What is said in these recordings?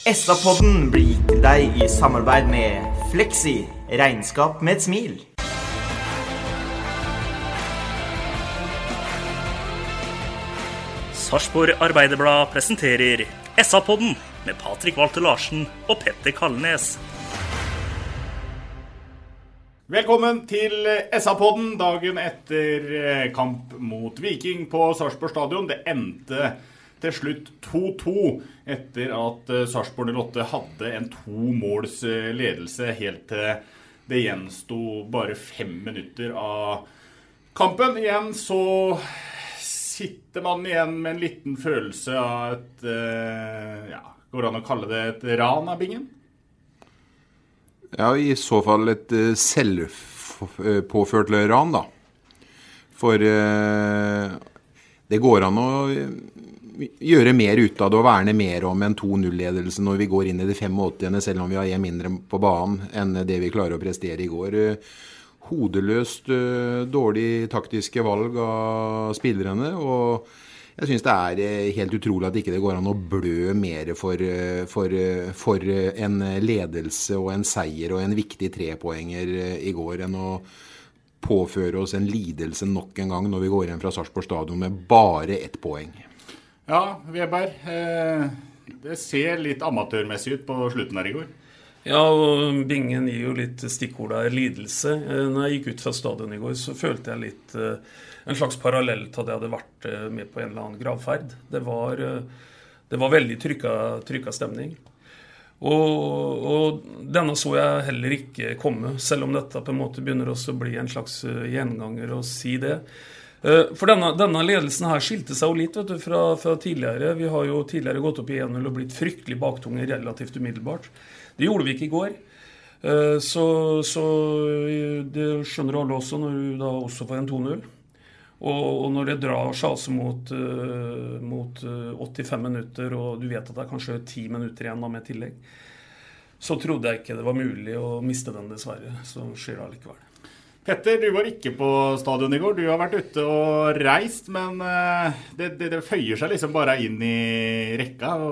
SA-podden blir gitt til deg i samarbeid med Fleksi. Regnskap med et smil. Sarpsborg Arbeiderblad presenterer SA-podden med Patrik Walter Larsen og Petter Kalnes. Velkommen til SA-podden dagen etter eh, kamp mot Viking på Sarpsborg stadion. Det endte til slutt 2-2 etter at eh, Sarpsborg 08 hadde en to måls ledelse helt til det gjensto bare fem minutter av kampen. Igjen så sitter man igjen med en liten følelse av et eh, ja, Går det an å kalle det et ran av bingen? Ja, i så fall et eh, selvpåført ran, da. For eh, det går an å gjøre mer ut av det og verne mer om en 2-0-ledelse når vi går inn i de 85., selv om vi har én mindre på banen enn det vi klarer å prestere i går. Eh, Hodeløst eh, dårlig taktiske valg av spillerne. og jeg syns det er eh, helt utrolig at ikke det går an å blø mer for, for, for en ledelse og en seier og en viktig trepoenger i går, enn å påføre oss en lidelse nok en gang når vi går igjen fra Sarpsborg stadion med bare ett poeng. Ja, Weberg. Eh, det ser litt amatørmessig ut på slutten her i går. Ja, og Bingen gir jo litt stikkord der. Lidelse. Eh, Når jeg gikk ut fra stadion i går, så følte jeg litt eh, en slags parallell til at jeg hadde vært med på en eller annen gravferd. Det var, det var veldig trykka, trykka stemning. Og, og denne så jeg heller ikke komme, selv om dette på en måte begynner også å bli en slags gjenganger å si det. Eh, For denne, denne ledelsen her skilte seg jo litt du, fra, fra tidligere. Vi har jo tidligere gått opp i 1-0 og blitt fryktelig baktunge relativt umiddelbart. Det gjorde vi ikke i går. Eh, Så, så eh, det skjønner alle også når du da også får en 2-0. Og, og når det drar mot, eh, mot eh, 85 minutter, og du vet at det er kanskje 10 minutter igjen da med tillegg, så trodde jeg ikke det var mulig å miste den, dessverre. Så skjer det allikevel. Petter, du var ikke på stadion i går. Du har vært ute og reist, men eh, det, det, det føyer seg liksom bare inn i rekka å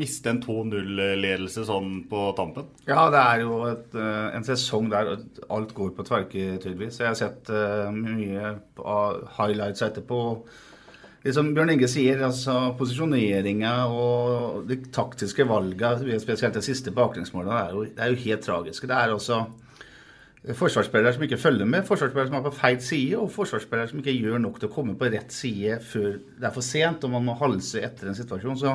miste en 2-0-ledelse sånn på tampen. Ja, det er jo et, eh, en sesong der alt går på tverke, tydeligvis. Jeg har sett eh, mye av highlights etterpå. det som Bjørn Inge sier, altså posisjoneringa og de taktiske valga, spesielt det siste baklengsmålet, det er jo helt tragiske. Det er også forsvarsspillere som ikke følger med, forsvarsspillere som er på feil side, og forsvarsspillere som ikke gjør nok til å komme på rett side før det er for sent, og man må halse etter en situasjon. Så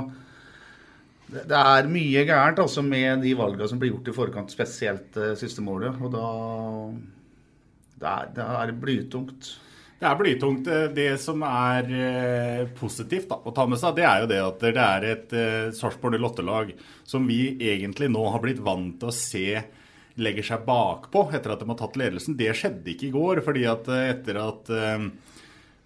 det er mye gærent altså med de valgene som blir gjort i forkant, spesielt uh, siste målet. Og da det er, det er blytungt. Det er blytungt. Eh, Det som er eh, positivt da, å ta med seg, det er jo det at det er et Sarpsborg 08-lag som vi egentlig nå har blitt vant til å se legger seg bakpå etter at de har tatt ledelsen. Det skjedde ikke i går, fordi at eh, etter at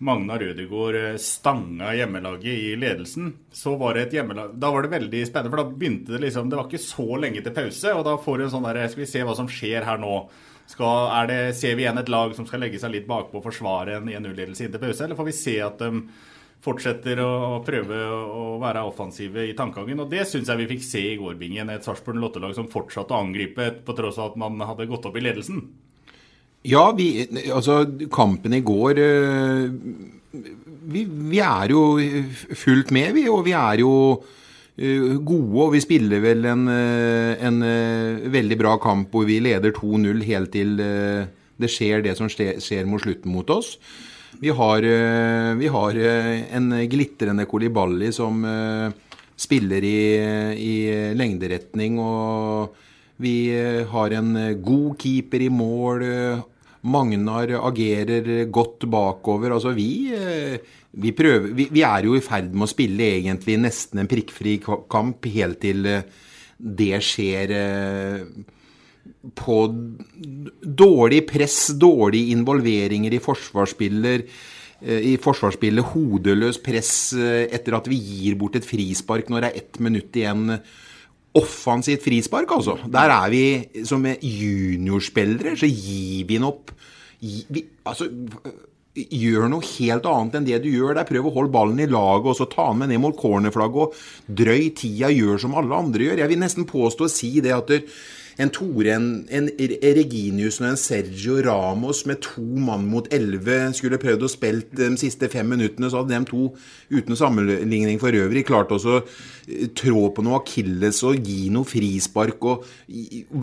Magnar Magna Rødegård eh, stanga hjemmelaget i ledelsen, så var det et hjemmelag Da var det veldig spennende, for da begynte det liksom Det var ikke så lenge til pause, og da får du en sånn der Skal vi se hva som skjer her nå? Skal, det, ser vi igjen et lag som skal legge seg litt bakpå og forsvare en 1-0-ledelse inn til pause, eller får vi se at de fortsetter å, å prøve å være offensive i tankegangen? Og det syns jeg vi fikk se i går, Bingen. Et Sarpsborg 8-lag som fortsatte å angripe på tross av at man hadde gått opp i ledelsen. Ja, vi, altså kampen i går eh, vi, vi er jo fullt med, vi. Og vi er jo eh, gode, og vi spiller vel en, eh, en veldig bra kamp hvor vi leder 2-0 helt til det skjer det som skjer mot slutten mot oss. Vi har, eh, vi har eh, en glitrende Kolibali som eh, spiller i, i lengderetning, og vi har en god keeper i mål. Magnar agerer godt bakover. Altså, vi, vi prøver vi, vi er jo i ferd med å spille egentlig nesten en prikkfri kamp helt til det skjer på dårlig press, dårlige involveringer i forsvarsspiller. eh, I forsvarsspillet hodeløs press eh, etter at vi gir bort et frispark når det er ett minutt igjen. Offensivt frispark, altså. Der er vi som juniorspillere, så gir vi den opp. Vi, altså, gjør noe helt annet enn det du gjør der. Prøv å holde ballen i laget og så ta den med ned mot cornerflagget og drøy tida, gjør som alle andre gjør. Jeg vil nesten påstå å si det at en Tore, en, en Reginiussen og en Sergio Ramos med to mann mot elleve skulle prøvd å spille de siste fem minuttene, så hadde de to, uten sammenligning for øvrig, klart også eh, trå på noe akilles og gi noe frispark og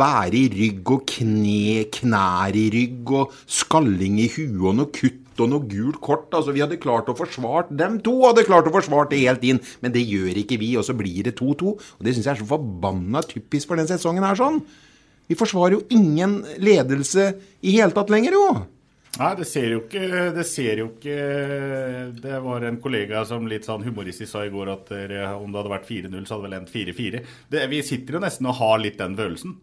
være i rygg og kne, knær i rygg og skalling i huet og noe kutt og noe gult kort. Altså, vi hadde klart å forsvart Dem to hadde klart å forsvart det helt inn, men det gjør ikke vi, og så blir det 2-2. Og det syns jeg er så forbanna typisk for den sesongen her, sånn. Vi forsvarer jo ingen ledelse i hele tatt lenger, jo. Nei, det ser jo ikke Det ser jo ikke Det var en kollega som litt sånn humoristisk sa i går at om det hadde vært 4-0, så hadde det vel endt 4-4. Vi sitter jo nesten og har litt den følelsen.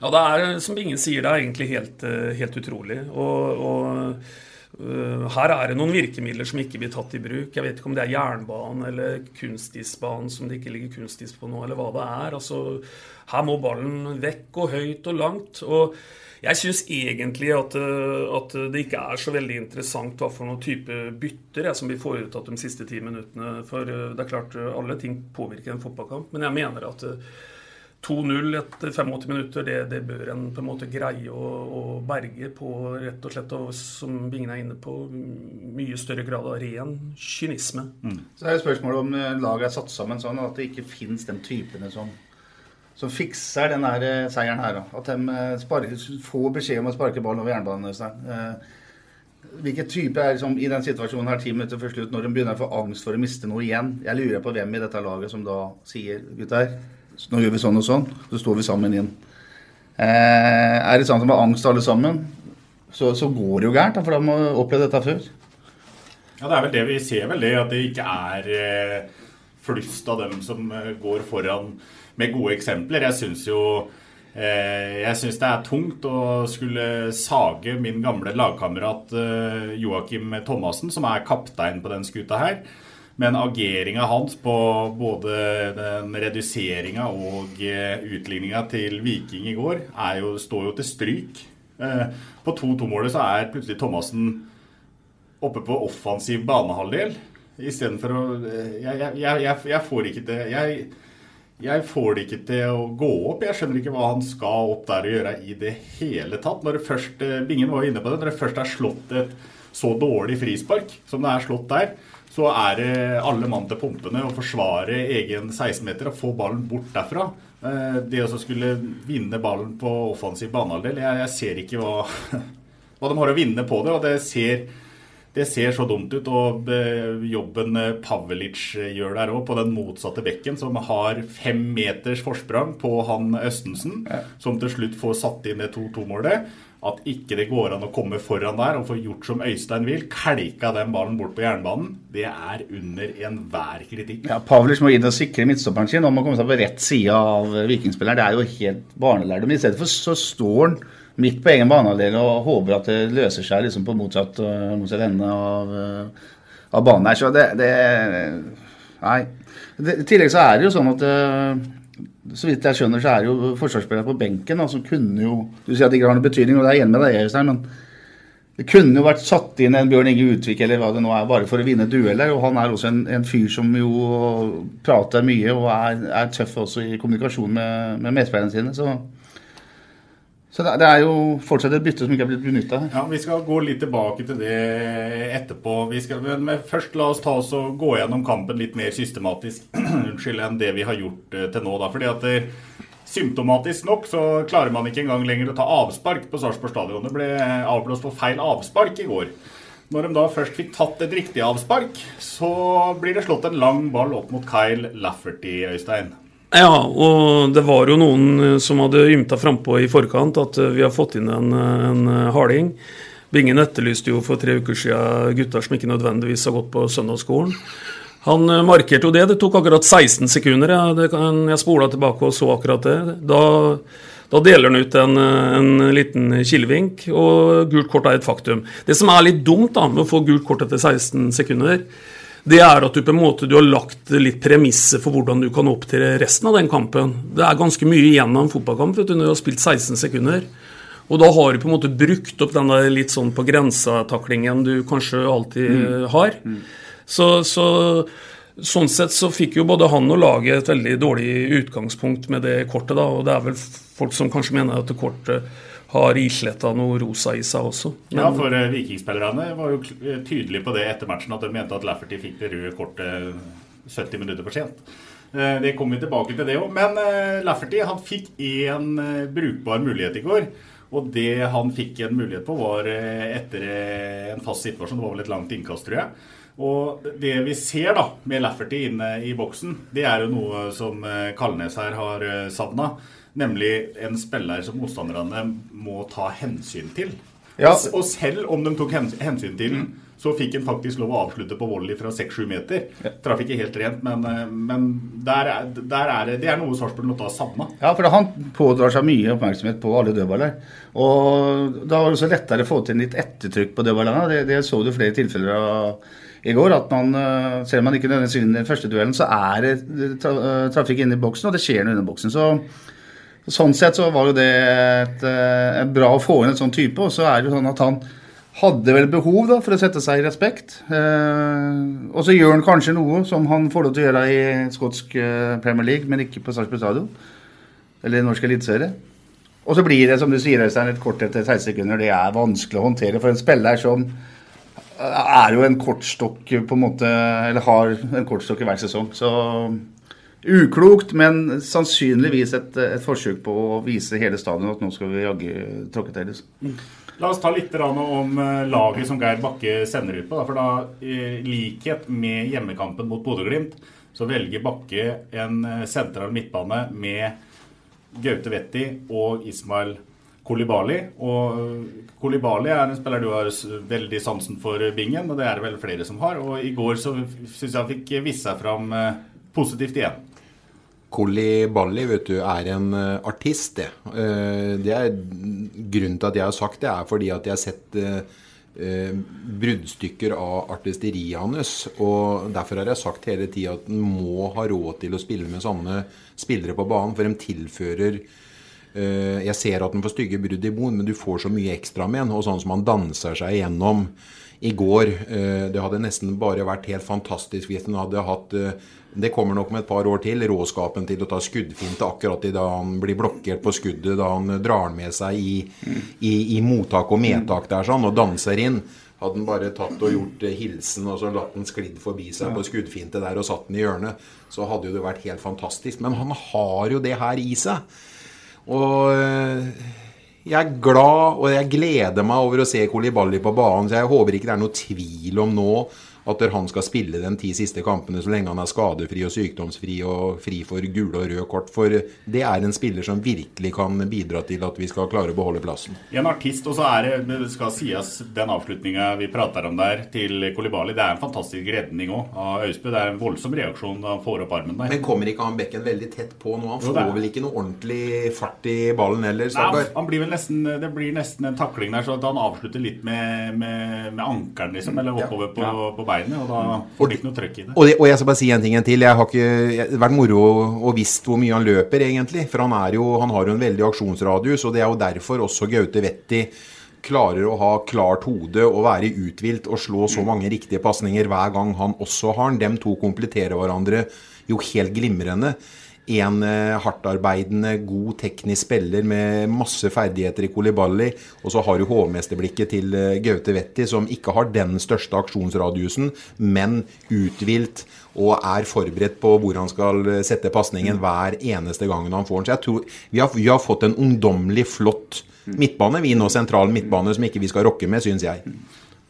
Ja, det er, som ingen sier, det er egentlig helt, eh, helt utrolig. Og, og her er det noen virkemidler som ikke blir tatt i bruk. Jeg vet ikke om det er jernbanen eller kunstisbanen som det ikke ligger kunstis på nå, eller hva det er. Altså, her må ballen vekk og høyt og langt. og jeg syns egentlig at, øh, at det ikke er så veldig interessant hva for noen type bytter jeg, som blir foretatt de siste ti minuttene. For øh, det er klart, alle ting påvirker en fotballkamp. Men jeg mener at 2-0 etter 85 minutter, det, det bør en på en måte greie å, å berge på rett og slett, og som Bingen er inne på, mye større grad av ren kynisme. Så er det spørsmålet om eh, laget er satt sammen sånn at det ikke fins de typene som, som fikser den der eh, seieren her. At de eh, sparker, får beskjed om å sparke ballen over jernbanen. Eh, type er liksom, i den situasjonen her ti minutter før slutt, når de begynner å få angst for å miste noe igjen? Jeg lurer på hvem i dette laget som da sier gutter, nå gjør vi sånn og sånn, så står vi sammen inn. Eh, er det sånn de har angst alle sammen, så, så går det jo gærent, for de har opplevd dette før. Ja, det er vel det vi ser vel det, at det ikke er eh, flust av dem som eh, går foran med gode eksempler. Jeg syns jo eh, jeg syns det er tungt å skulle sage min gamle lagkamerat eh, Joakim Thomassen, som er kaptein på den skuta her. Men ageringa hans på både den reduseringa og eh, utligninga til Viking i går jo, står jo til stryk. Eh, På 2-2-målet så er plutselig Thomassen oppe på offensiv banehalvdel. Istedenfor å eh, jeg, jeg, jeg, jeg, får ikke det jeg, får det ikke til å gå opp. Jeg skjønner ikke hva han skal opp der og gjøre i det hele tatt. Når det først, Bingen var inne på det, når det først er slått et så dårlig frispark som det er slått der, så er det alle mann til pumpene å forsvare egen 16-meter og få ballen bort derfra. Eh, Det å skulle vinne ballen på offensiv banehalvdel, jeg, jeg ser ikke hva, hva de har å vinne på det. og det ser det ser så dumt ut. Og eh, jobben eh, Pavelic gjør der òg, på den motsatte bekken, som har fem meters forsprang på han Østensen, som til slutt får satt inn det 2-2-målet. At ikke det går an å komme foran der og få gjort som Øystein vil, kelka den ballen bort på jernbanen, det er under enhver kritikk. Ja, Pavlic må inn og sikre midtstopperen sin om må komme seg på rett side av vikingspilleren. Det er jo helt barnelærdom. I stedet for så står han midt på egen banehalvdel og håper at det løser seg liksom på motsatt, uh, motsatt ende av, uh, av banen her. Så det, det Nei. I tillegg så er det jo sånn at så vidt jeg skjønner, så er det jo forsvarsspillere på benken da, som kunne jo Du sier at det ikke har noen betydning, og det er enig med deg, Øystein, men det kunne jo vært satt inn en Bjørn Inge Utvik eller hva det nå er, bare for å vinne dueller. Og han er også en, en fyr som jo prater mye og er, er tøff også i kommunikasjon med, med medspillerne sine. Så Så det, er jo fortsatt et bytte som ikke er blitt benytta. Ja, Vi skal gå litt tilbake til det etterpå. Skal, men først la oss ta oss og gå gjennom kampen litt mer systematisk unnskyld, enn det vi har gjort eh, til nå. da, fordi at det, Symptomatisk nok så klarer man ikke engang lenger å ta avspark på Sarpsborg stadion. Det ble avblåst på feil avspark i går. Når de da først fikk tatt et riktig avspark, så blir det slått en lang ball opp mot Kyle Lafferty, Øystein. Ja, og det var jo noen som hadde ymta frampå i forkant at vi har fått inn en, en harding. Bingen etterlyste jo for tre uker siden gutter som ikke nødvendigvis har gått på søndagsskolen. Han eh, markerte jo det. Det tok akkurat 16 sekunder. Jeg, jeg spola tilbake og så akkurat det. Da, da deler han ut en, en, liten kilevink, og gult kort er et faktum. Det som er litt dumt da, med å få gult kort etter 16 sekunder, det er at du på en måte du har lagt litt premisser for hvordan du kan opptre resten av den kampen. Det er ganske mye igjen av en fotballkamp vet du, når du har spilt 16 sekunder. Og da har du på en måte brukt opp den der litt sånn på grensa-taklingen du kanskje alltid mm. har. Mm. Så, så, sånn sett så fikk jo både han og laget et veldig dårlig utgangspunkt med det kortet. da, Og det er vel folk som kanskje mener at det kortet har isletta noe rosa i seg også. Men, ja, for uh, vikingspillerne var jo eh, tydelige på det etter matchen, at de mente at Lafferty fikk det røde kortet 70 minutter for sent. Uh, det kommer vi tilbake til, det òg. Men Lafferty han fikk én brukbar mulighet i går. Og det han fikk en mulighet på, var etter en fast situasjon. Det var vel et langt innkast, tror jeg. Og det vi ser da med Lafferty inne i boksen, det er jo noe som eh, Kalnes her har eh, savna. Nemlig en spiller som motstanderne må ta hensyn til. Ja. Og selv om de tok hensyn til den, så fikk han faktisk lov å avslutte på volley fra 6-7 meter. Traff ikke helt rent, men, eh, men der, er, der er det, det er noe Sarpsborg måtte ha savna. Ja, for han pådrar seg mye oppmerksomhet på alle dødballer. Og da var det også lettere å få til litt ettertrykk på dødballene. Det, det så du flere tilfeller av i går at man, eh, selv om man ikke nødvendigvis vinner den første duellen, så er det eh, trafikk inne i boksen, og det skjer noe under boksen. Så, sånn sett så var jo det et, et eh, bra å få inn en sånn type. Og så er det jo sånn at han hadde vel behov da, for å sette seg i respekt. Eh, og så gjør han kanskje noe som han får lov til å gjøre i skotsk Premier League, men ikke på Sarpsborg stadion. Eller norsk eliteserie. Og så blir det, som du sier, et kort etter 16 sekunder. Det er vanskelig å håndtere for en spiller som er jo en kortstokk på en måte Eller har en kortstokk i hver sesong. Så uklokt, men sannsynligvis et, et, forsøk på å vise hele stadion at nå skal vi jaggu tråkke til. Liksom. La oss ta litt om eh, laget som Geir Bakke sender ut på. For da, i likhet med hjemmekampen mot Bodø-Glimt, så velger Bakke en eh, sentral midtbane med Gaute Wetti og Ismail Kolibali. Og Kolibali er en spiller du har veldig sansen for, Bingen, og det er det vel flere som har. Og i går så syns jeg han fikk vist seg fram eh, positivt igjen. Kolibali vet du, er en eh, artist, det. Eh, det er Grunnen til at jeg har sagt det, er fordi at jeg har sett bruddstykker av artisteriet hans. Og derfor har jeg sagt hele tida at en må ha råd til å spille med sånne spillere på banen, for de tilfører Eh, jeg ser at den får stygge brudd i bon, men du får så mye ekstra med den. Og sånn som han danser seg igjennom i går. Eh, det hadde nesten bare vært helt fantastisk hvis den hadde hatt eh, det kommer nok med et par år til. Råskapen til å ta skuddfinte akkurat i da han blir blokkert på skuddet, da han drar med seg i, i, i mottak og medtak der sånn, og danser inn. Hadde han bare tatt og gjort hilsen og så latt den sklidd forbi seg på skuddfinte der og satt den i hjørnet, så hadde jo det vært helt fantastisk. Men han har jo det her i seg. Og eh, jeg er glad og jeg gleder meg over å se Kolibali på banen. Så jeg håper ikke det er noe tvil om nå at han skal spille de ti siste kampene så lenge han er skadefri og sykdomsfri og fri for gule og røde kort. For det er en spiller som virkelig kan bidra til at vi skal klare å beholde plassen. En artist, og så er det, skal sies, den avslutninga vi prater om der, til Kolibali, det er en fantastisk redning òg av Austbø. Det er en voldsom reaksjon da han får opp armen der. Men kommer ikke han bekken veldig tett på nå? Han får jo, vel ikke noe ordentlig fart i ballen heller? Nei, han, blir vel nesten, det blir nesten en takling der, så at han avslutter litt med, med, med ankelen, liksom, eller oppover ja. på, ja. på beinet. Og da får du ikke noe trøkk i det. Og, det. og, jeg skal bare si en ting til. Jeg har ikke vært moro å visst hvor mye han løper, egentlig. For han, er jo, han har jo en veldig aksjonsradius, og det er jo derfor også Gaute Vetti klarer å ha klart hode og være uthvilt og slå så mange riktige pasninger hver gang han også har den. Dem to kompletterer hverandre jo helt glimrende. En eh, hardtarbeidende, god teknisk spiller med masse ferdigheter i Kolibali. Og så har du hovmesterblikket til eh, Gaute Wetti, som ikke har den største aksjonsradiusen, men uthvilt og er forberedt på hvor han skal eh, sette pasningen hver eneste gang han får den. Så jeg tror vi har, vi har fått en ungdommelig flott midtbane, vi nå sentral midtbane, som ikke vi skal rokke med, syns jeg.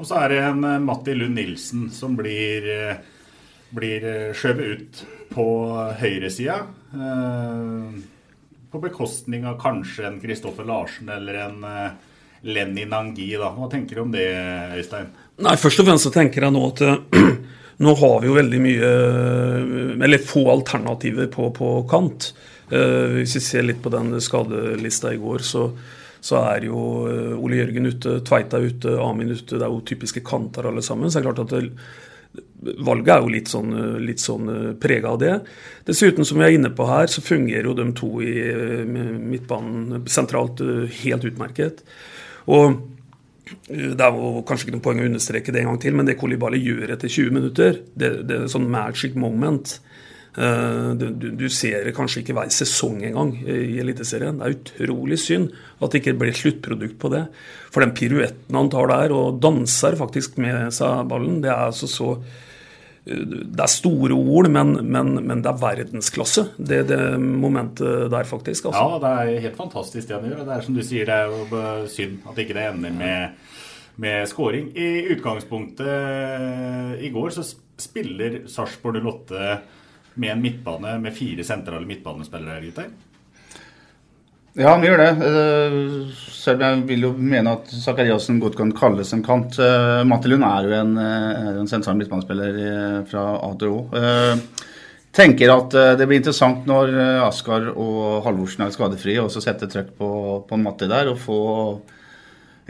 Og så er det en Matti Lund Nilsen som blir, blir eh, skjøvet ut på høyresida. Eh, på bekostning av kanskje en Kristoffer Larsen eller en eh, Lenny Nangi. Da. Hva tenker du om det, Øystein? Nei, Først og fremst så tenker jeg nå at nå har vi jo veldig mye Eller få alternativer på, på kant. Eh, hvis vi ser litt på den skadelista i går, så, så er jo Ole Jørgen ute, Tveita ute, Amin ute. Det er jo typiske kanter alle sammen. Så det er klart at Valget er jo litt sånn, litt sånn prega av det. Dessuten, som vi er inne på her, så fungerer jo de to i eh, midtbanen sentralt eh, helt utmerket. Og eh, det er jo kanskje ikke noe poeng å understreke det en gang til, men det Kolibali gjør etter 20 minutter, det, det er sånn magic moment. Eh, Du, du, ser kanskje ikke hver sesong engang i Eliteserien. Det er utrolig synd at det ikke blir sluttprodukt på det. For den piruetten han tar der, og danser faktisk med seg ballen, det er altså så eh, Det er store ord, men, men, men det er verdensklasse, det, det momentet der, faktisk. Altså. Ja, det er helt fantastisk det han gjør. Det er som du sier, det er jo synd at ikke det ender med, med scoring. I utgangspunktet i går så spiller Sarpsborg 08 med en midtbane med fire sentrale midtbanespillere, gutter. Ja, han gjør det. Eh, Selv om jeg vil jo mene at Zakariassen godt kan kalles en kant. Eh, Matti Lund er jo en, eh, er en sentral midtbanespiller fra A til Å. Tenker at det blir interessant når Askar og Halvorsen er skadefrie, og så sette trøkk på, på en Matti der og få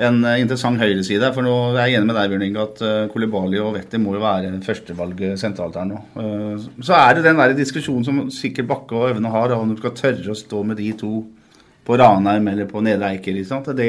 en interessant høyreside. For nå er jeg enig med deg, Bjørn Inge, at Kolibali og Vetti må jo være førstevalget sentralt her nå. Så er det den der diskusjonen som sikkert Bakke og Øvne har, om du skal tørre å stå med de to på Ranheim eller på Nedre Eiker. Det,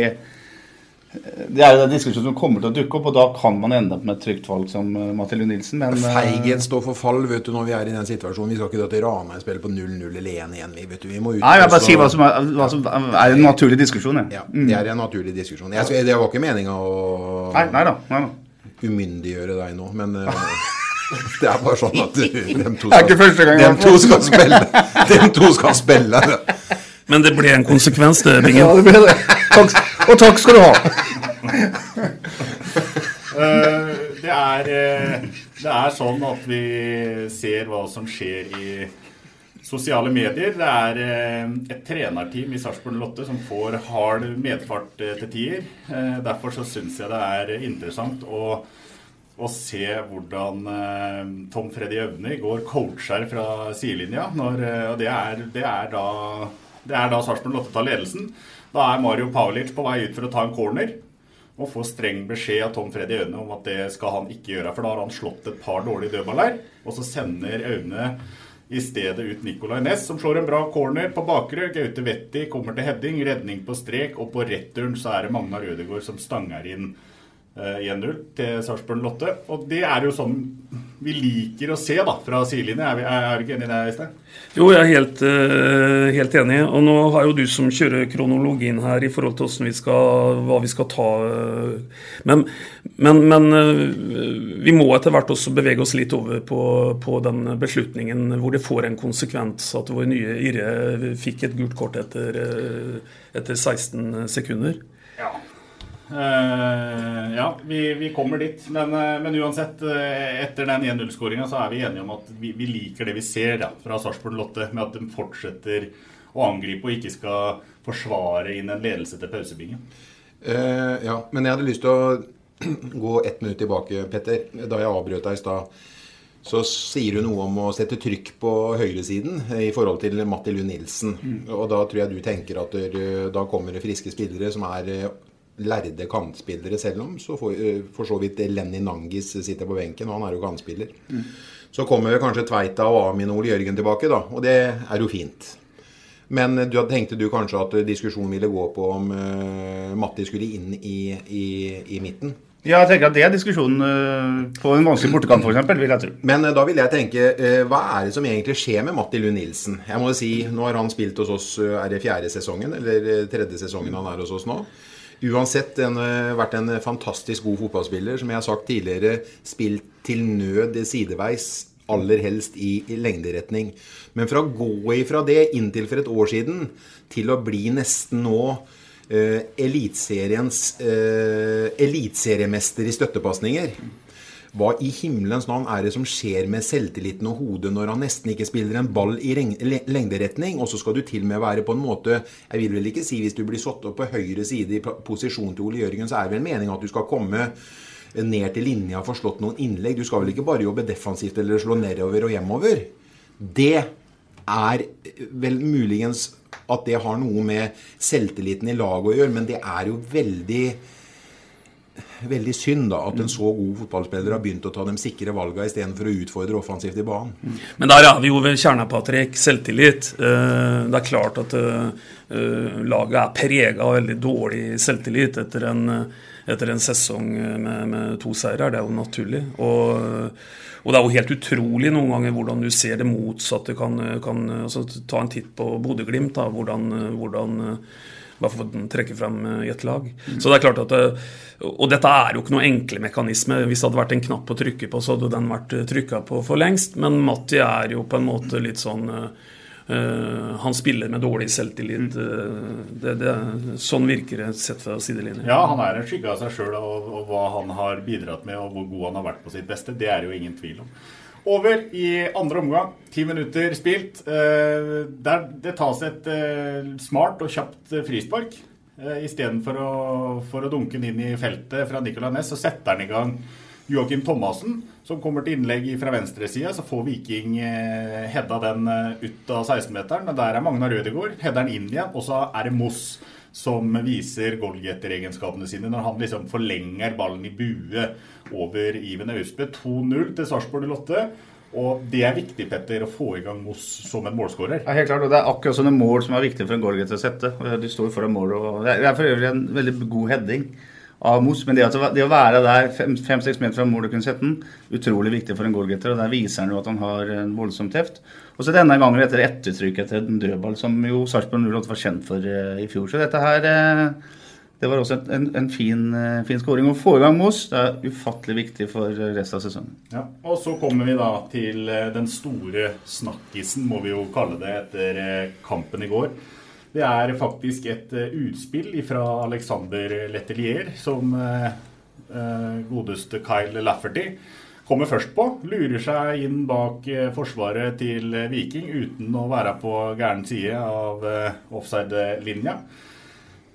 det er jo den diskusjonen som kommer til å dukke opp, og da kan man ende opp med et trygt valg som uh, Mathilde Nilsen. Men Feighet Feigen står for fall vet du, når vi er i den situasjonen. Vi skal ikke dra til Ranheim spille på 0-0 eller 1-1. Vi, vet du. vi må ut Nei, jeg bare sier hva som er, hva som er en naturlig diskusjon. jeg. Ja, det er en naturlig diskusjon. Jeg, det var ikke meninga å Nei, nei da, nei da. umyndiggjøre deg nå, men eh, det er bare sånn at dem to skal, dem to skal spille. Dem to skal spille. Men det ble en konsekvens, det, Bingen. Ja, det ble det. Takk, og takk skal du ha. Eh, det, er, eh, det er sånn at vi ser hva som skjer i sosiale medier. Det er eh, et trenerteam i Sarpsborg 08 som får hard medfart til tider. Derfor så syns jeg det er interessant å, å se hvordan Tom Freddy Øvne i går coacher fra sidelinja. Når, og det er, det er da, det er da Sarpsborg 8 tar ledelsen. Da er Mario Paulic på vei ut for å ta en corner og får streng beskjed av Tom Freddy Aune om at det skal han ikke gjøre. For da har han slått et par dårlige dødballer, og så sender Aune i stedet ut Nicolay Næss, som slår en bra corner på bakre. Gaute Wetti kommer til heading, redning på strek, og på returen så er det Magnar Rødegård som stanger inn 1-0 til Sarpsborg 8. Og det er jo sånn vi liker å se da, fra sidelinje. Er, er, er du ikke enig i det, Øystein? Jo, jeg er helt, eh, helt enig. Og nå har jo du som kjører kronologien her i forhold til vi skal, hva vi skal ta. eh. Men, men, men eh, vi må etter hvert også bevege oss litt over på, på den beslutningen hvor det får en konsekvens at vår nye Irre fikk et gult kort etter, eh, etter 16 sekunder. Ja. Eh, ja, vi, vi kommer dit. Men, uh, men uansett, uh, etter den 1-0-skåringa så er vi enige om at vi, vi liker det vi ser ja, fra Sarpsborg Lotte, med at de fortsetter å angripe og ikke skal forsvare inn en ledelse til pausebingen. Ja, men jeg hadde lyst til å gå ett minutt tilbake, Petter. Da jeg avbrøt deg i stad, så sier du noe om å sette trykk på høyresiden i forhold til Matti Lund Nilsen. Og da tror jeg du tenker at der, da kommer det friske spillere som er lærde kantspillere, selv om så for, eh, for så vidt Lenny Nangis sitter på benken, og han er jo kantspiller. Så kommer kanskje Tveita og Amin Ole Jørgen tilbake, da. Og det er jo fint. Men du, tenkte du kanskje at diskusjonen ville gå på om uh, Matti skulle inn i, i, i midten? Ja, jeg tenker at Det er diskusjonen eh, på en vanskelig bortekamp, f.eks. vil jeg tro. Men da vil jeg tenke, hva er det som egentlig skjer med Matti Lund Nilsen? Jeg må jo si, Nå har han spilt hos oss, er det fjerde sesongen, eller tredje sesongen han er hos oss nå? Uansett en, eh, vært en fantastisk god fotballspiller. Som jeg har sagt tidligere, spilt til nød sideveis. Aller helst i, i lengderetning. Men fra å gå ifra det inntil for et år siden til å bli nesten nå eh, eliteseriens eh, eliteseriemester i støttepasninger. Hva i himmelens navn er det som skjer med selvtilliten og hodet når han nesten ikke spiller en ball i lengderetning, og så skal du til og med være på en måte Jeg vil vel ikke si hvis du blir satt opp på høyre side i posisjon til Ole Jørgen, så er det vel meninga at du skal komme ned til linja og få slått noen innlegg. Du skal vel ikke bare jobbe defensivt eller slå nedover og hjemover. Det er vel muligens at det har noe med selvtilliten i laget å gjøre, men det er jo veldig Veldig synd da at en så god fotballspiller har begynt å ta de sikre valgene istedenfor å utfordre offensivt i banen. Men der er vi jo ved kjerna, Patrick. Selvtillit. Eh, Det er klart at eh, eh, laget er prega av veldig dårlig selvtillit etter en, etter en sesong med, med to seirer. Det er jo naturlig. Og, og det er jo helt utrolig noen ganger hvordan du ser det motsatte kan, kan altså, Ta en titt på Bodø-Glimt. da, Hvordan, hvordan bare for å trekke frem i et lag. Så det er klart at Og dette er jo ikke noe enkle mekanisme. Hvis det hadde vært en knapp å trykke på, så hadde den vært trykka på for lengst. Men Matti er jo på en måte litt sånn Uh, Han spiller med dårlig selvtillit. Uh, det, det, sånn virker det sett fra sidelinjen. Ja, han er en skygge av seg sjøl, og, og hva han har bidratt med, og hvor god han har vært på sitt beste, det er det jo ingen tvil om. Over i andre omgang. Ti minutter spilt. Eh, der det tas et eh, smart og kjapt eh, frispark. Istedenfor å, for å dunke den inn i feltet fra Nicolay Næss, så setter han i gang Joakim Thomassen, som kommer til innlegg fra venstresida. Så får Viking hedda den ut av 16-meteren, men der er Magnar Rødegård. Header den inn igjen, og så er det Moss som viser goalgetter-egenskapene sine når han liksom forlenger ballen i bue over Iven Austbø. 2-0 til Sarpsborg 08. Og det er viktig, Petter, å få i gang Moss som en målskårer. Ja, helt klart, og Det er akkurat sånne mål som er viktige for en goalgetter å sette. Du står foran mål, og Det er for øvrig en veldig god heading av Moss, men det, det å være der fem-seks meter fra mål og kunne sette den, utrolig viktig for en goalgetter. og Der viser han jo at han har en voldsom teft. Og så denne gangen etter ettertrykk etter en dødball, som jo Sarpsborg 08 var kjent for eh, i fjor. Så dette her eh, det var også en, en fin, eh, fin skåring. Å få i gang Moss det er ufattelig viktig for resten av sesongen. Ja, og så kommer vi da til eh, den store snakkisen, må vi jo kalle det, etter eh, kampen i går. Det er faktisk et eh, utspill fra Alexander Letelier, som eh, eh, godeste Kyle Lafferty kommer først på. Lurer seg inn bak eh, forsvaret til eh, Viking uten å være på gæren side av eh, offside-linja.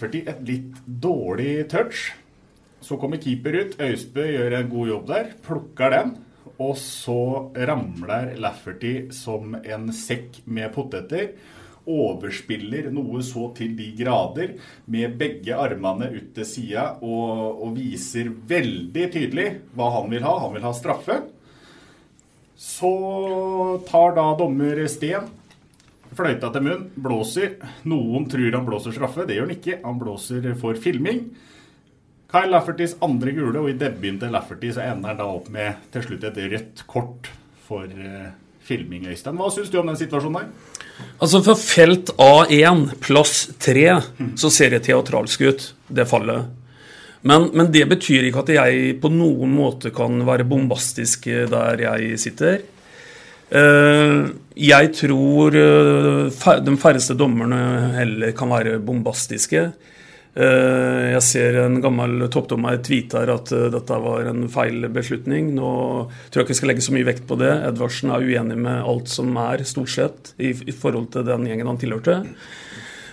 Lafferty et litt dårlig touch. Så kommer keeper ut. Øystbø gjør en god jobb der. Plukker den. Og så ramler Lafferty som en sekk med poteter. Overspiller noe så til de grader med begge armene ut til sida og, og viser veldig tydelig hva han vil ha. Han vil ha straffe. Så tar da dommer Sten fløyta til munn, blåser. Noen tror han blåser straffe, det gjør han ikke. Han blåser for filming. Kyle Laffertys andre gule, og i debuten til Lafferty så ender han da opp med til slutt et rødt kort for uh, filming, Øystein. Hva syns du om den situasjonen der? Altså For felt A1, plass 3, så ser det teatralsk ut, det fallet. Men, men det betyr ikke at jeg på noen måte kan være bombastisk der jeg sitter. Eh, Jeg tror eh, de færreste dommerne heller kan være bombastiske. Eh, Jeg ser en gammel toppdommer tweeter at dette var en feil beslutning. Nå tror jeg ikke jeg skal legge så mye vekt på det. Edvardsen er uenig med alt som er, stort sett, i forhold til den gjengen han tilhørte.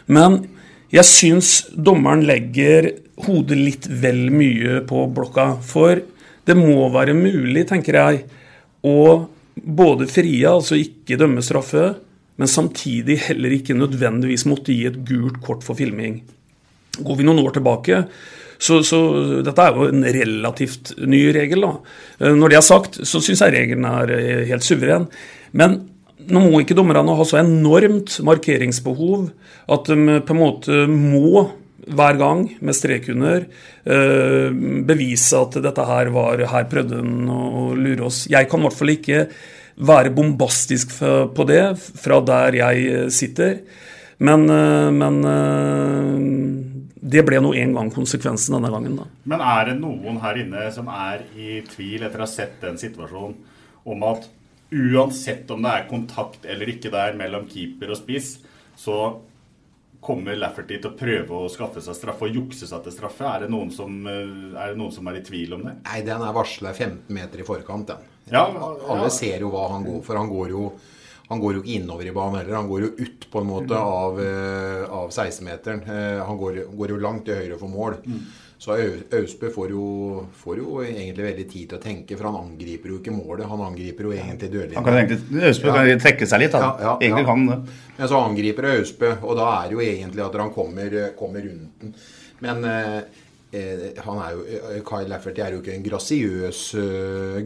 Men Jeg syns dommeren legger hodet litt vel mye på blokka. For det må være mulig, tenker jeg, å både frie, altså ikke dømme straffe, men samtidig heller ikke nødvendigvis måtte gi et gult kort for filming. Går vi noen år tilbake, så, så dette er jo en relativt ny regel. da. Eh, Når det er sagt, så syns jeg regelen er eh, helt suveren. Men nå må ikke dommerne ha så enormt markeringsbehov at de på en måte må hver gang med strek under eh, bevise at dette her var Her prøvde han å lure oss. Jeg kan i hvert fall ikke være bombastisk på det fra der jeg eh, sitter. Men, eh, men det ble nå en gang konsekvensen denne gangen, da. Men er det noen her inne som er i tvil etter å ha sett den situasjonen om at uansett om det er kontakt eller ikke der mellom keeper og spiss, så kommer Lafferty til å prøve å skaffe seg straffe og jukse seg til straffe? Er det noen som eh, er, noen som er i tvil om det? Nei, den er varsla 15 meter i forkant, den. Ja, Alle ja. ser jo hva han går for. Han går jo, han går jo ikke innover i banen heller. Han går jo ut på en måte av, eh, av 16-meteren. Eh, han går, går jo langt til høyre for mål. Så Au- Austbø får jo, får jo egentlig veldig tid til å tenke, for han angriper jo ikke målet. Han angriper jo egentlig dødelig. Han kan egentlig- Austbø kan trekke seg litt, han. Egentlig kan han det. Men så angriper Austbø, og da er det jo egentlig at han kommer, kommer rundt den. Men eh, han er jo, eh, Kyle Lafferty er jo ikke en grasiøs, eh,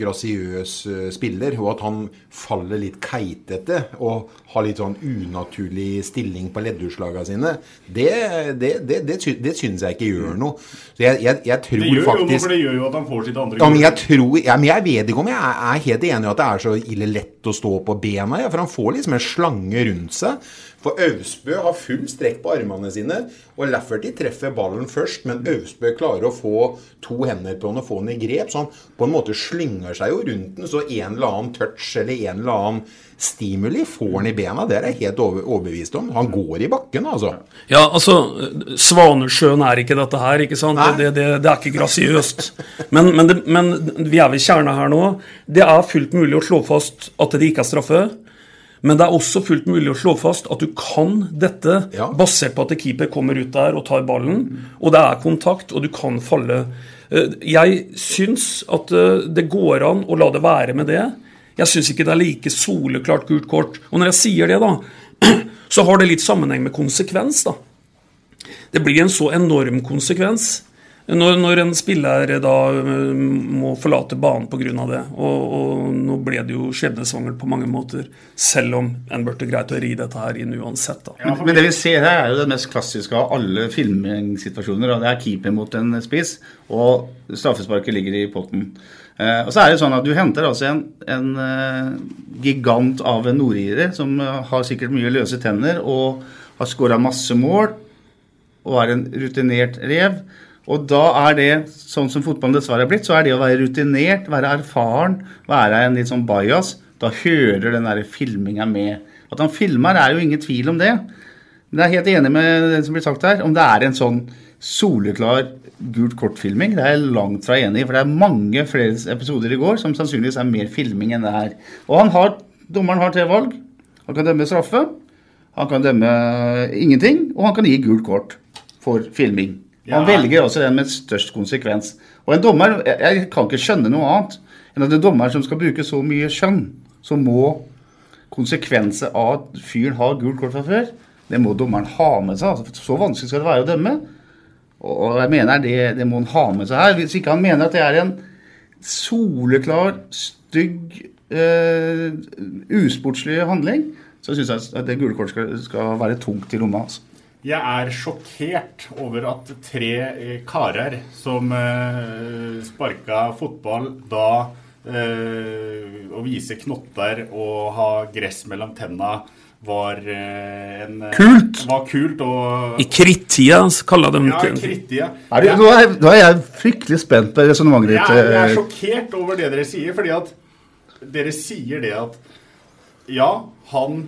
eh, spiller. Og at han faller litt keitete og har litt sånn unaturlig stilling på leddutslagene sine, det, det, det, det, sy- det syns jeg ikke gjør noe. Så jeg, jeg, jeg tror Det gjør jo noe, for det gjør jo at han får sitt andre ja, men jeg tror, ja, men jeg vet ikke om jeg er, er helt enig i at det er så ille lett å stå på bena. Ja, for han får liksom en slange rundt seg. For Austbø har full strekk på armene sine, og Lafferty treffer ballen først, men Austbø klarer å få to hender på den og få den i grep, så han på en måte slynger seg jo rundt den, så en eller annen touch eller en eller annen stimuli får han i bena. Det er jeg helt overbevist om. Han går i bakken, altså. Ja, altså, Svanesjøen er ikke dette her, ikke sant? Det, det, det er ikke grasiøst. Men, men, men vi er ved kjerna her nå. Det er fullt mulig å slå fast at det ikke er straffe. Men det er også fullt mulig å slå fast at du kan dette basert på at keeper kommer ut der og tar ballen, og det er kontakt, og du kan falle. Eh, Jeg syns at eh, det går an å la det være med det. Jeg syns ikke det er like soleklart gult kort. Og når jeg sier det, da, så har det litt sammenheng med konsekvens, da. Det blir en så enorm konsekvens når, når en spiller da må forlate banen pga. det. Og, og nå ble det jo skjebnesvangert på mange måter, selv om en burde greit å ri dette her inn uansett. da. Men, men det vi ser her, er jo det mest klassiske av alle filmingssituasjoner. Det er keeper mot en spiss, og straffesparket ligger i potten. Eh, og så er det sånn at Du henter altså en, en eh, gigant av en nordirer som eh, har sikkert mye løse tenner og har skåra masse mål og er en rutinert rev. Og da er det, sånn som fotballen dessverre er blitt, så er det å være rutinert, være erfaren, være en litt sånn bajas, da hører den der filminga med. At han filmer, er jo ingen tvil om det. Men jeg er helt enig med det som blir sagt her. Om det er en sånn soleklar gult kort-filming, det er jeg langt fra enig i. For det er mange flere episoder i går som sannsynligvis er mer filming enn det her. Og han har, dommeren har tre valg. Han kan dømme straffe, han kan dømme ingenting, og han kan gi gult kort for filming. Han Ja. velger også den med størst konsekvens. Og en dommer, jeg, kan ikke skjønne noe annet enn at en dommer som skal bruke så mye skjønn, så må konsekvenser av at fyren har gult kort fra før, det må dommeren ha med seg. Altså, så vanskelig skal det være å dømme. Og jeg mener det, det må han ha med seg her. Hvis ikke han mener at det er en soleklar, stygg, eh, usportslig handling, så syns jeg at det gule kortet skal, skal være tungt i lomma. Altså. Jeg er sjokkert over at tre eh, karer som eh, sparka fotball da eh, Å vise knotter og ha gress mellom tenna var eh, en Kult! Var kult og I krittida så kaller de Ja, i krittida. Er det, nå, er, nå er jeg fryktelig spent på resonnementet ditt. Jeg, jeg er sjokkert over det dere sier, fordi at dere sier det at ja, han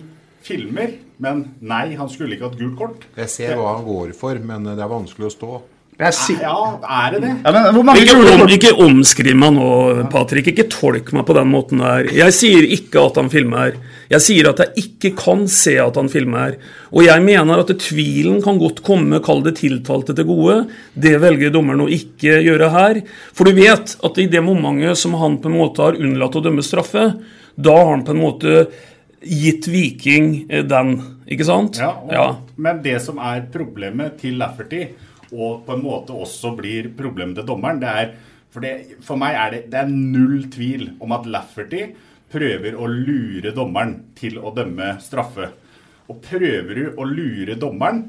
filmer, men nei, han skulle ikke hatt gult kort. Jeg ser hva han går for, men det er vanskelig å stå. Ja, er det det? Ja, men hvor mange Ikke, om, ikke omskriv meg nå, Patrick. Ikke tolk meg på den måten der. Jeg sier ikke at han filmer. Jeg sier at jeg ikke kan se at han filmer. Og jeg mener at tvilen kan godt komme, kall det tiltalte til gode. Det velger dommeren å ikke gjøre her. For du vet at i det momentet som han på en måte har unnlatt å dømme straffe, da har han på en måte gitt Viking eh, den, ikke sant? Ja, og, Men det som er problemet til Lafferty, og på en måte også blir problemet til dommeren, det er For, det, for meg er det, det er null tvil om at Lafferty prøver å lure dommeren til å dømme straffe. Og prøver du å lure dommeren,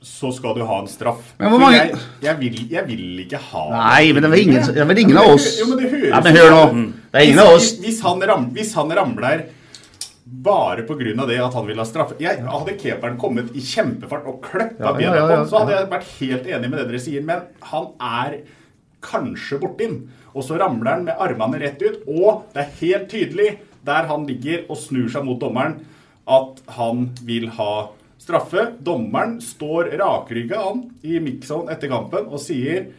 så skal du ha en straff. Men hvor mange- jeg, jeg, vil, jeg vil ikke ha Nei, men det var ingen- det vel ingen Ja, men av det oss. Jo, men det høres Nei, men hør nå. Det er ingen Hvis- av oss. Hvis, hvis, han ram, hvis han ramler bare pga. det at han vil ha straffe jeg, Hadde keeperen kommet i kjempefart og kløppa Ja, bena ja, på ja, så hadde jeg vært helt enig med det dere sier. Men han er kanskje borti den. Og så ramler han med armene rett ut. Og det er helt tydelig, der han ligger og snur seg mot dommeren, at han vil ha straffe. Dommeren står rakrygga an i mix-zone etter kampen og sier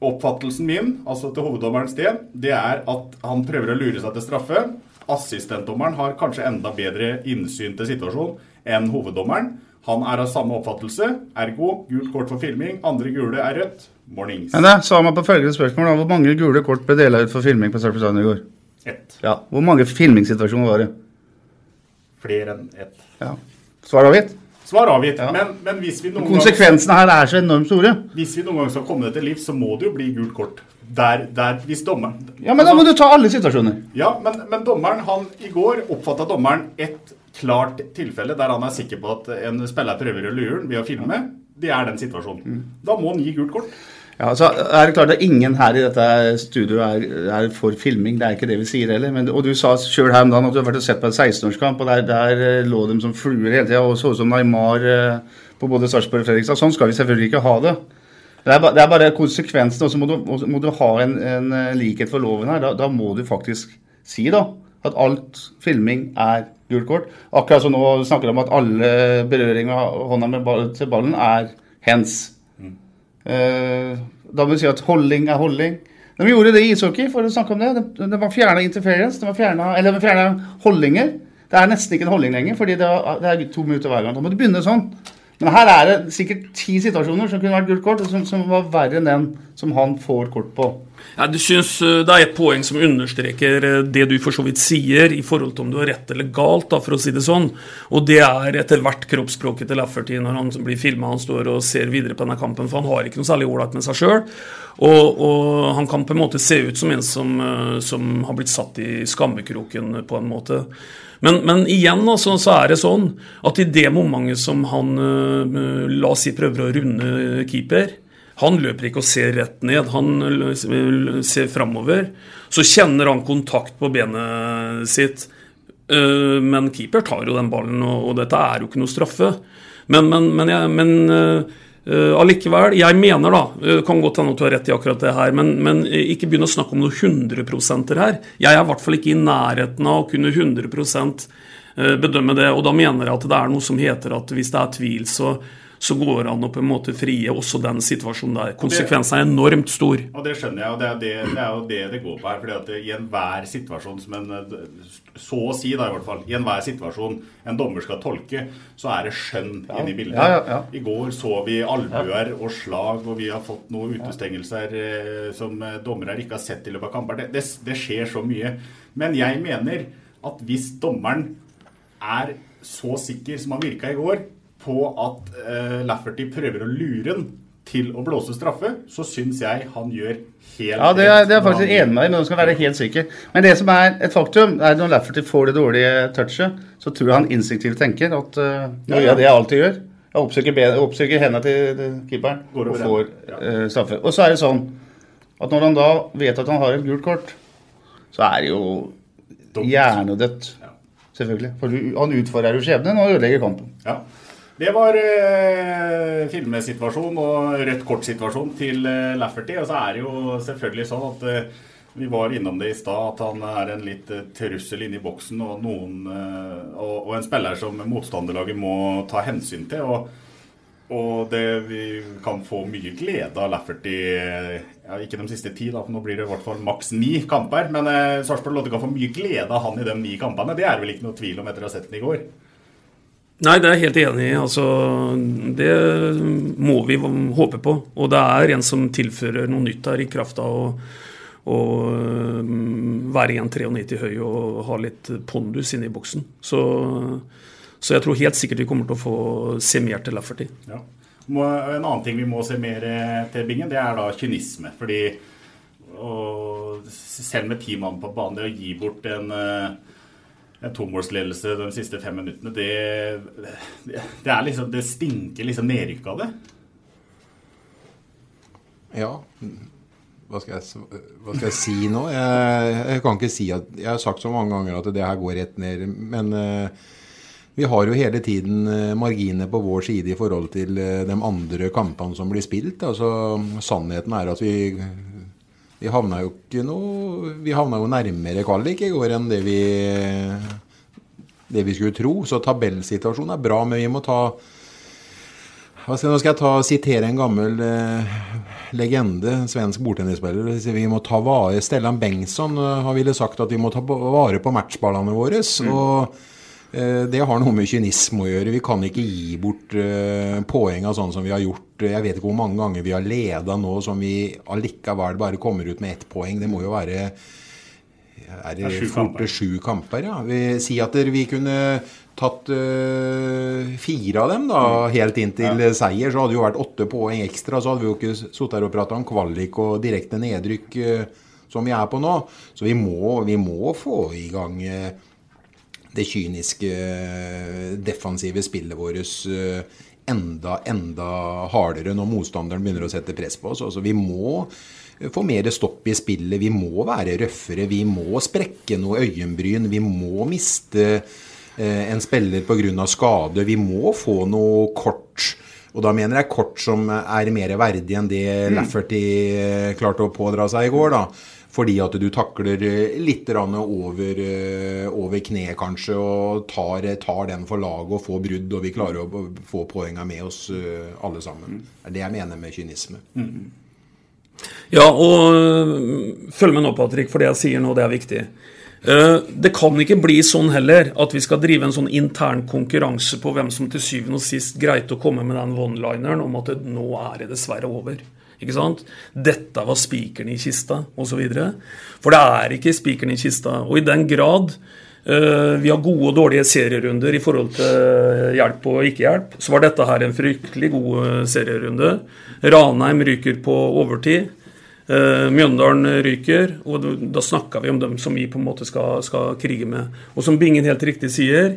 Oppfattelsen min, altså til hoveddommerens sted, det er at han prøver å lure seg til straffe. Assistentdommeren har kanskje enda bedre innsyn til situasjonen enn hoveddommeren. Han er av samme oppfattelse, ergo gult kort for filming, andre gule er rødt. Mornings. Men da, sa meg på følgende spørsmål da, Hvor mange gule kort ble delt ut for filming på Start i går? Ett. Ja, Hvor mange filmingssituasjoner var det? Flere enn ett. Ja. Svar avgitt? Svar avgitt. Men, men hvis vi noen gang Konsekvensene her er så enormt store. Hvis vi noen gang skal komme det til livs, så må det jo bli gult kort. Der, der, hvis dommeren Ja, men da må du ta alle situasjoner. Ja, men, men dommeren, han i går oppfatta dommeren et klart tilfelle der han er sikker på at en spiller prøver å lure ved å filme. Det er den situasjonen. Da må han gi gult kort. Ja, så er det klart at Ingen her i dette studioet er, er for filming, det er ikke det vi sier heller. Men, og du sa sjøl her om dagen at du har vært og sett på en 16-årskamp, og der, der eh, lå de som fluer hele tida og så ut som Neymar eh, på både Sarpsborg og Fredrikstad. Sånn skal vi selvfølgelig ikke ha det. Det er, ba, det er bare konsekvensen, og så må må du ha en, en eh, likhet for loven her. Da, da må du faktisk si da, at alt filming er gult kort. Akkurat som nå snakker de om at alle berøringer av hånda med ball, til ballen er hands. Eh, da må du si at holding er holding. De gjorde det i ishockey, for å snakke om det. De, var fjerna interference, de var fjerna, eller de fjerna holdninger. Det er nesten ikke en holdning lenger, fordi det er, to minutter hver gang. Da må du begynne sånn. Men her er det sikkert ti situasjoner som kunne vært gult kort, som, som var verre enn den som han får kort på. Ja, du synes eh, Det er et poeng som understreker eh, det du for så vidt sier i forhold til om du har rett eller galt, da, for å si det sånn. Og det er etter hvert kroppsspråket til Lafferty når han blir filma. Han står og ser videre på denne kampen, for han har ikke noe særlig ålreit med seg sjøl. Og, og han kan på en måte se ut som en som, eh, som har blitt satt i skammekroken, på en måte. Men, men igjen altså, så er det sånn at i det momentet som han la oss si prøver å runde keeper, han løper ikke og ser rett ned, han ser framover. Så kjenner han kontakt på benet sitt. Eh, Men keeper tar jo den ballen, og, dette er jo ikke noe straffe. Men, men, men, jeg, men eh, eh, allikevel, jeg mener da Det kan godt hende at du har rett i akkurat det her, men, men ikke begynn å snakke om noe 100 her. Jeg er i hvert fall ikke i nærheten av å kunne 100 eh, bedømme det. Og da mener jeg at det er noe som heter at hvis det er tvil, så, så går det an å på en måte frie også den situasjonen der. Konsekvensen er enormt stor. Og det skjønner jeg, og det er, det, det er jo det det går på her. fordi at I enhver situasjon som en Så å si, da i hvert fall. I enhver situasjon en dommer skal tolke, så er det skjønn Ja. inne i bildet. Ja, ja, ja. I går så vi albuer og slag, og vi har fått noen utestengelser eh, som eh, dommere ikke har sett i løpet av kamper. Det, det, det skjer så mye. Men jeg mener at hvis dommeren er så sikker som han virka i går, på at uh, Lafferty prøver å lure han til å blåse straffe, så syns jeg han gjør helt Ja, det er, det er faktisk han- enig med deg, men du skal være helt sikker. Men det som er et faktum, er når Lafferty får det dårlige touchet, så tror jeg han instinktivt tenker at uh, nå gjør jeg det jeg alltid gjør. Jeg oppsøker, ben, oppsøker hendene til, keeperen og får eh, straffe. Og så er det sånn at når han da vet at han har et gult kort, så er det jo hjernedødt. Selvfølgelig. For han utfordrer jo skjebnen og ødelegger kampen. Ja. Det var eh, filmesituasjon og rødt kort-situasjon til eh, Lafferty. Og så er det jo selvfølgelig sånn at eh, vi var innom det i stad, at han er en litt eh, trussel inne i boksen og, noen, eh, og, og en spiller som motstanderlaget må ta hensyn til. og Og det, vi kan få mye glede av Lafferty ja, Ikke de siste ti, da, for nå blir det i hvert fall maks ni kamper. Men eh, Sarpsborg Lodde kan få mye glede av han i de ni kampene. Det er vel ikke noe tvil om etter å ha sett den i går? Nei, det er jeg helt enig i. Altså, det må vi håpe på. Og det er en som tilfører noe nytt her i kraft av å, å være 1,93 høy og ha litt pondus inne i boksen. Så så jeg tror helt sikkert vi kommer til å få se mer til Lafferty. Ja. En annen ting vi må se mer til Bingen, det er da kynisme. Fordi selv med ti mann på banen, det å gi bort en, eh, en tomålsledelse de siste fem minuttene, det, det, liksom, det stinker liksom nedrykk av det. Ja. Hva skal, jeg, hva skal jeg, si nå? Jeg, jeg, kan ikke si at Jeg har sagt så mange ganger at det her går rett ned. Men uh, vi har jo hele tiden eh, marginer på vår side i forhold til eh, de andre kampene som blir spilt. Altså, sannheten er at vi, vi havna jo ikke noe Vi havna jo nærmere kvalik i går enn det vi, det vi skulle tro. Så tabellsituasjonen er bra, men vi må ta skal, nå skal jeg ta, sitere en gammel eh, legende, svensk bordtennisspiller. Vi må ta vare Stellan Bengtsson har ville sagt at vi må ta vare på matchballene våre. Mm. og Eh, det har noe med kynisme å gjøre. Vi kan ikke gi bort uh, poenga sånn som vi har gjort. Jeg vet ikke hvor mange ganger vi har leda nå som vi allikevel bare kommer ut med ett poeng. Det må jo være er det, det fort sju kamper. Ja. Vi sier at vi kunne tatt uh, fire av dem da, mm. helt inn til ja. seier, så hadde det jo vært åtte poeng ekstra. Så hadde vi jo ikke sittet her og prata om kvalik og direkte nedrykk uh, som vi er på nå. Så vi må, vi må få i gang uh, det kyniske defensive spillet vårt eh, enda, enda hardere når motstanderen begynner å sette press på oss. Altså, vi må få mer stopp i spillet. Vi må være røffere. Vi må sprekke noe øyenbryn. Vi må miste eh, en spiller pga. skade. Vi må få noe kort. Og da mener jeg kort som er mer verdig enn det mm. Lafferty eh, klarte å pådra seg i går. da fordi at du takler eh, litt over, eh, over kneet, kanskje, og tar, tar, den for laget og får brudd, og vi klarer å få poengene med oss eh, alle sammen. Det er det jeg mener med kynisme. Mm. Ja, og følg med nå, Patrick, for det jeg sier nå, det er viktig. Det kan ikke bli sånn heller at vi skal drive en sånn intern konkurranse på hvem som til syvende og sist greide å komme med den one-lineren om at nå er det dessverre over. Ikke sant? Dette var spikeren i kista, osv. For det er ikke spikeren i kista. Og i den grad uh, vi har gode og dårlige serierunder i forhold til hjelp og ikke-hjelp, så var dette her en fryktelig god eh, serierunde. Ranheim ryker på overtid. Mjøndalen ryker, og da snakka vi om dem som vi på en måte skal, skal krige med. Og som Bingen helt riktig sier,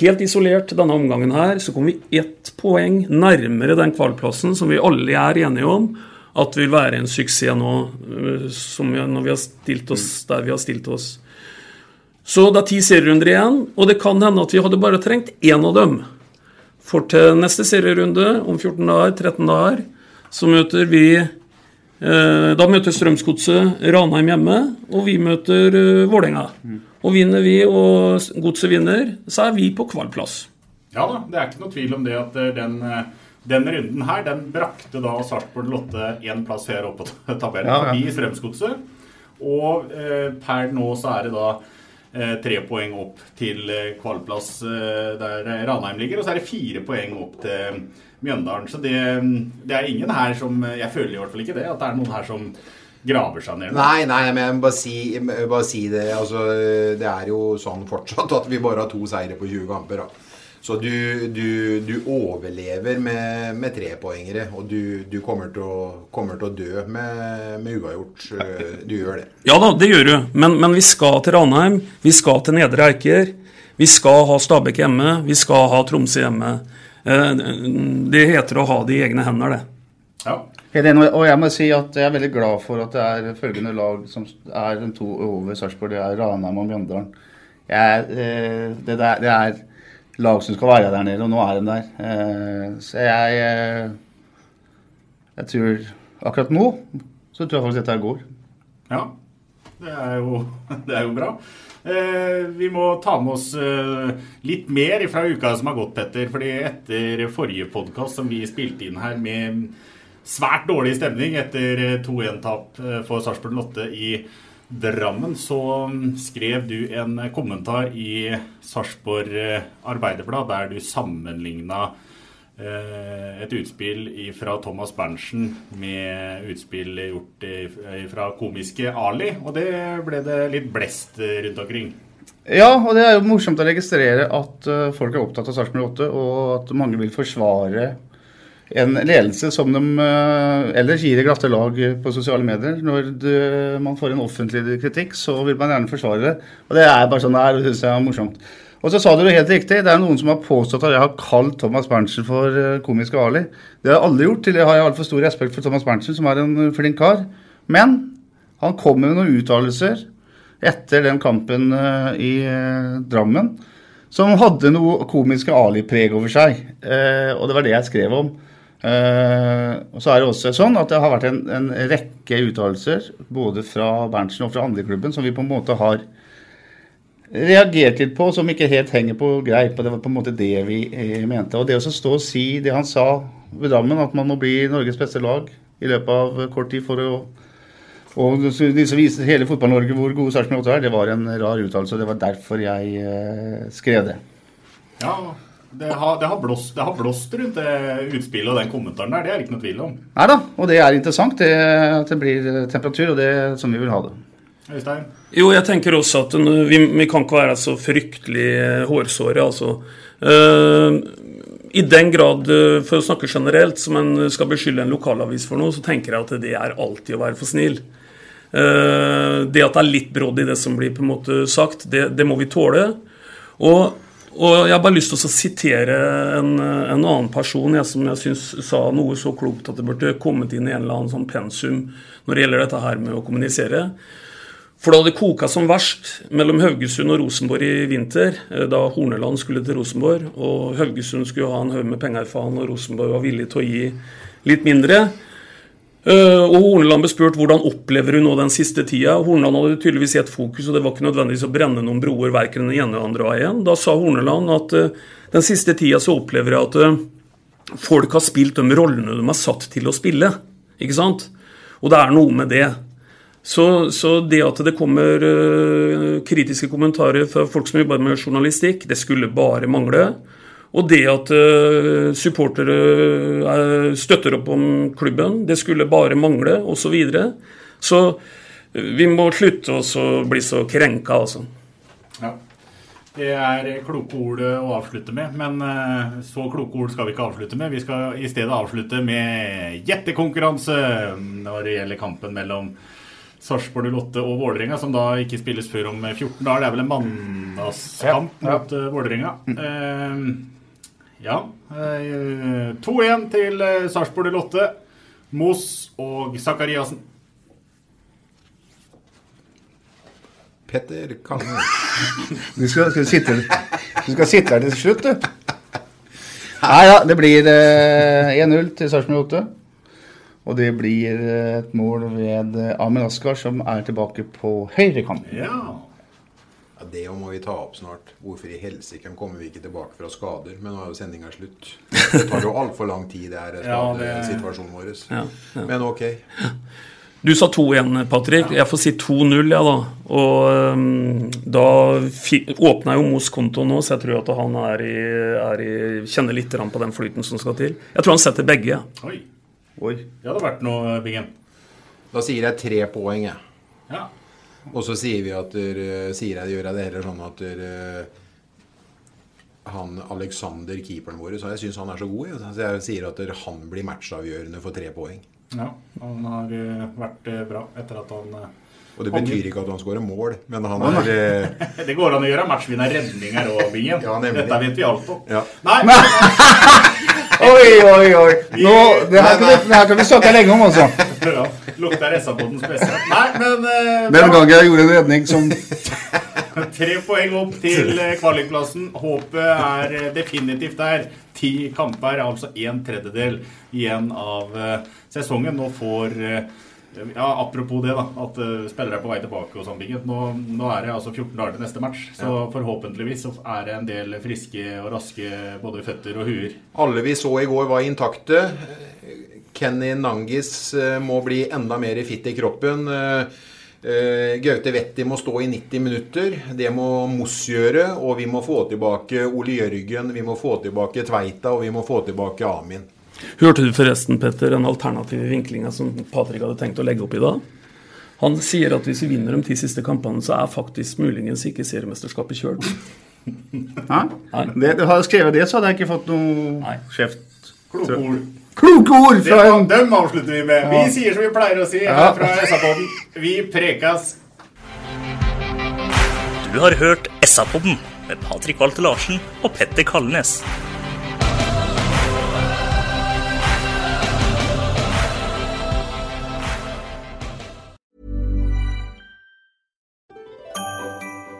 Helt isolert denne omgangen her, så kommer vi ett poeng nærmere den kvalplassen som vi alle er enige om at vil være en suksess nå, som vi, når vi har stilt oss der vi har stilt oss. Så det er ti serierunder igjen, og det kan hende at vi hadde bare trengt én av dem. For til neste serierunde, om 14 dager, 13 dager, så møter vi eh, Da møter Strømsgodset Ranheim hjemme, og vi møter eh, Vålerenga. Mm. Og vinner vi, og godset vinner, så er vi på kvalplass. Ja da, det er ikke noe tvil om det at eh, den, eh, den runden her, den brakte da Sarpsborg Lotte én plass høyere opp på tabellen, ja, ja. forbi Strømsgodset. Og eh, per nå så er det da eh, tre poeng opp til eh, kvalplass eh, der Ranheim ligger, og så er det fire poeng opp til Mjøndalen. Så det, det er ingen her som Jeg føler i hvert fall ikke det, at det er noen her som graver seg ned? Nei, nei, men jeg må bare si, bare si det. Altså, det er jo sånn fortsatt at vi bare har to seire på 20 kamper. Da. Så du, du, du, overlever med, med trepoengere, og du, du kommer, til å, kommer, til å, dø med, med uavgjort. Du gjør det. Ja da, det gjør du. Men, men vi skal til Ranheim. Vi skal til Nedre Eiker. Vi skal ha Stabæk hjemme. Vi skal ha Tromsø hjemme. Eh, det heter å ha det i egne hender, det. Ja. Og jeg må si at jeg er veldig glad for at det er følgende lag som er den to over Sarpsborg. Det er Ranheim og Mjøndalen. Jeg, eh, det, der, det, er lag som skal være der nede, og nå er de der. Eh, så jeg eh, Jeg tror akkurat nå så tror jeg faktisk dette går. Ja, det er jo, det er jo bra. Vi må ta med oss litt mer fra uka som har gått, Petter. fordi etter forrige podkast som vi spilte inn her med svært dårlig stemning etter 2-1-tap for Sarpsborg 8 i Drammen, så mm, skrev du en kommentar i Sarpsborg Arbeiderblad der du sammenligna Eh, et utspill fra Thomas Berntsen med utspill gjort fra komiske Ali. Og det ble det litt blest rundt omkring. Ja, og det er jo morsomt å registrere at eh, folk er opptatt av Sarpsborg 8, og at mange vil forsvare en ledelse som de uh, ellers gir i glatte lag på sosiale medier. Når du, man får en offentlig kritikk, så vil man gjerne forsvare det. Og det er bare sånn det er, og det syns jeg er morsomt. Og så sa du det helt riktig. Det er noen som har påstått at jeg har kalt Thomas Berntsen for eh, komiske Ali. Det har jeg aldri gjort. Til jeg har altfor stor respekt for Thomas Berntsen, som er en eh, flink kar. Men han kom med noen uttalelser etter den kampen uh, i Drammen som hadde noe komiske Ali-preg over seg. Og det var det jeg skrev om. Og så er det også sånn at det har vært en, en rekke uttalelser både fra Berntsen og fra andre klubben som vi på en måte har reagert litt på, som ikke helt henger på greip. og Det var på en måte det vi eh, mente. Og det å stå og si det han sa ved Drammen, at man må bli Norges beste lag i løpet av kort tid for å og de som viser hele Fotball-Norge hvor gode Sarpsborg 8 er. Det var en rar uttalelse, og det var derfor jeg eh, skrev det. Ja, det har, det, har blåst, det har, blåst, rundt det utspillet og den kommentaren der. Det er ikke noe tvil om. Nei da, og det er interessant det, at det blir temperatur, og det er som vi vil ha det. Øystein? Jo, jeg tenker også at vi, vi kan ikke være så fryktelig eh, hårsåre, altså. Uh, I den grad, eh, for å snakke generelt, som en skal beskylde en lokalavis for noe, så tenker jeg at det er alltid å være for snill. Uh, det at det er litt brodd i det som blir på en måte sagt, det, det må vi tåle. Og, og, jeg har bare lyst til å sitere en, en annen person jeg, som jeg syns sa noe så klokt at det burde kommet inn i en eller annen sånn pensum når det gjelder dette her med å kommunisere. For da det koka som verst mellom Haugesund og Rosenborg i vinter, eh, da Horneland skulle til Rosenborg, og Haugesund skulle ha en haug med penger for han, og Rosenborg var villig til å gi litt mindre. Eh, og Horneland ble spurt hvordan opplever hun nå den siste tida. Horneland hadde tydeligvis ett fokus, og det var ikke nødvendigvis å brenne noen broer verken den ene eller andre veien. Da sa Horneland at eh, den siste tida så opplever jeg at folk har spilt de rollene de er satt til å spille. Ikke sant? Og det er noe med det. Så, så, det at det kommer kritiske kommentarer fra folk som jobber med journalistikk, det skulle bare mangle. Og det at uh, supportere uh, støtter opp om klubben, det skulle bare mangle, osv. Så, videre. så vi må slutte å bli så krenka, altså. Ja. Det er kloke ord å avslutte med, men så kloke ord skal vi ikke avslutte med. Vi skal i stedet avslutte med gjettekonkurranse når det gjelder kampen mellom Sarpsborg 08 og Vålerenga, som da ikke spilles før om 14 dager. Det er vel en mandagskamp ja, ja. mot uh, Vålerenga. Mm. Ja. Uh, 2-1 til uh, Sarpsborg 08. Moss og Sakariassen. Petter Kange. du, skal, skal sitte, du skal sitte her til slutt, du. Nei ja, det blir 1-0 til Sarpsborg 08. Og det blir et mål ved Amel Askar, som er tilbake på høyre kant. Ja. Ja. Det må vi ta opp snart. Hvorfor i helsike kommer vi ikke tilbake fra skader? Men nå er jo sendinga slutt. Det tar jo altfor lang tid, det er ja, det... situasjonen vår. Ja, ja. Men ok. Du sa 2-1, Patrick. Jeg får si 2-0, ja, da. Og um, da åpner jo Moss konto nå, så jeg tror at han er i, er i, kjenner litt på den flyten som skal til. Jeg tror han setter begge. Oi. Oi. Det hadde vært noe, Bingen. Da sier jeg tre poeng, jeg. Ja. Og så sier vi at der, sier jeg, gjør jeg det heller sånn at der, han Alexander, keeperen vår, så jeg syns han er så god. Så jeg sier at der, han blir matchavgjørende for tre poeng. Ja, han har uh, vært bra etter at han Og det betyr ikke at han skårer mål, men han er Det går an å gjøre matchvinner redninger òg, Bingen. Ja, Dette vet vi alt om. Ja. Nei! Oi, oi, oi. Nå, det, her kan vi, det her kan vi snakke lenge om, altså. Ja, lukter SA-båten spesielt. Nei, men uh, Den gangen jeg gjorde en redning som Tre poeng opp til eh, kvalikplassen. Håpet er eh, definitivt der. Ti kamper, altså en tredjedel igjen av sesongen. Nå får Ja, Apropos det, da. At uh, spillere er på vei tilbake. og sånn. Nå, nå, er det altså 14 dager til neste match. Så ja. forhåpentligvis så er det en del friske og raske både føtter og huer. Alle vi så i går var intakte. Kenny Nangis uh, må bli enda mer fit i kroppen. Uh, Gaute Vetti må stå i 90 minutter. Det må Moss gjøre. Og vi må få tilbake Ole Jørgen, vi må få tilbake Tveita og vi må få tilbake Amin. Hørte du forresten, Petter, den alternative vinklinga som Patrick hadde tenkt å legge opp i dag? Han sier at hvis vi vinner de ti siste kampene, så er faktisk muligens ikke seriemesterskapet kjørt. Hæ? Det, du har skrevet det, så hadde jeg ikke fått noe kjeft. Kloke ord. Kloke ord! Fra... en dem avslutter vi med. Vi sier som vi pleier å si her fra SA-podden. Vi prekas. Du har hørt SA-podden med Patrik Walter Larsen og Petter Kalnes.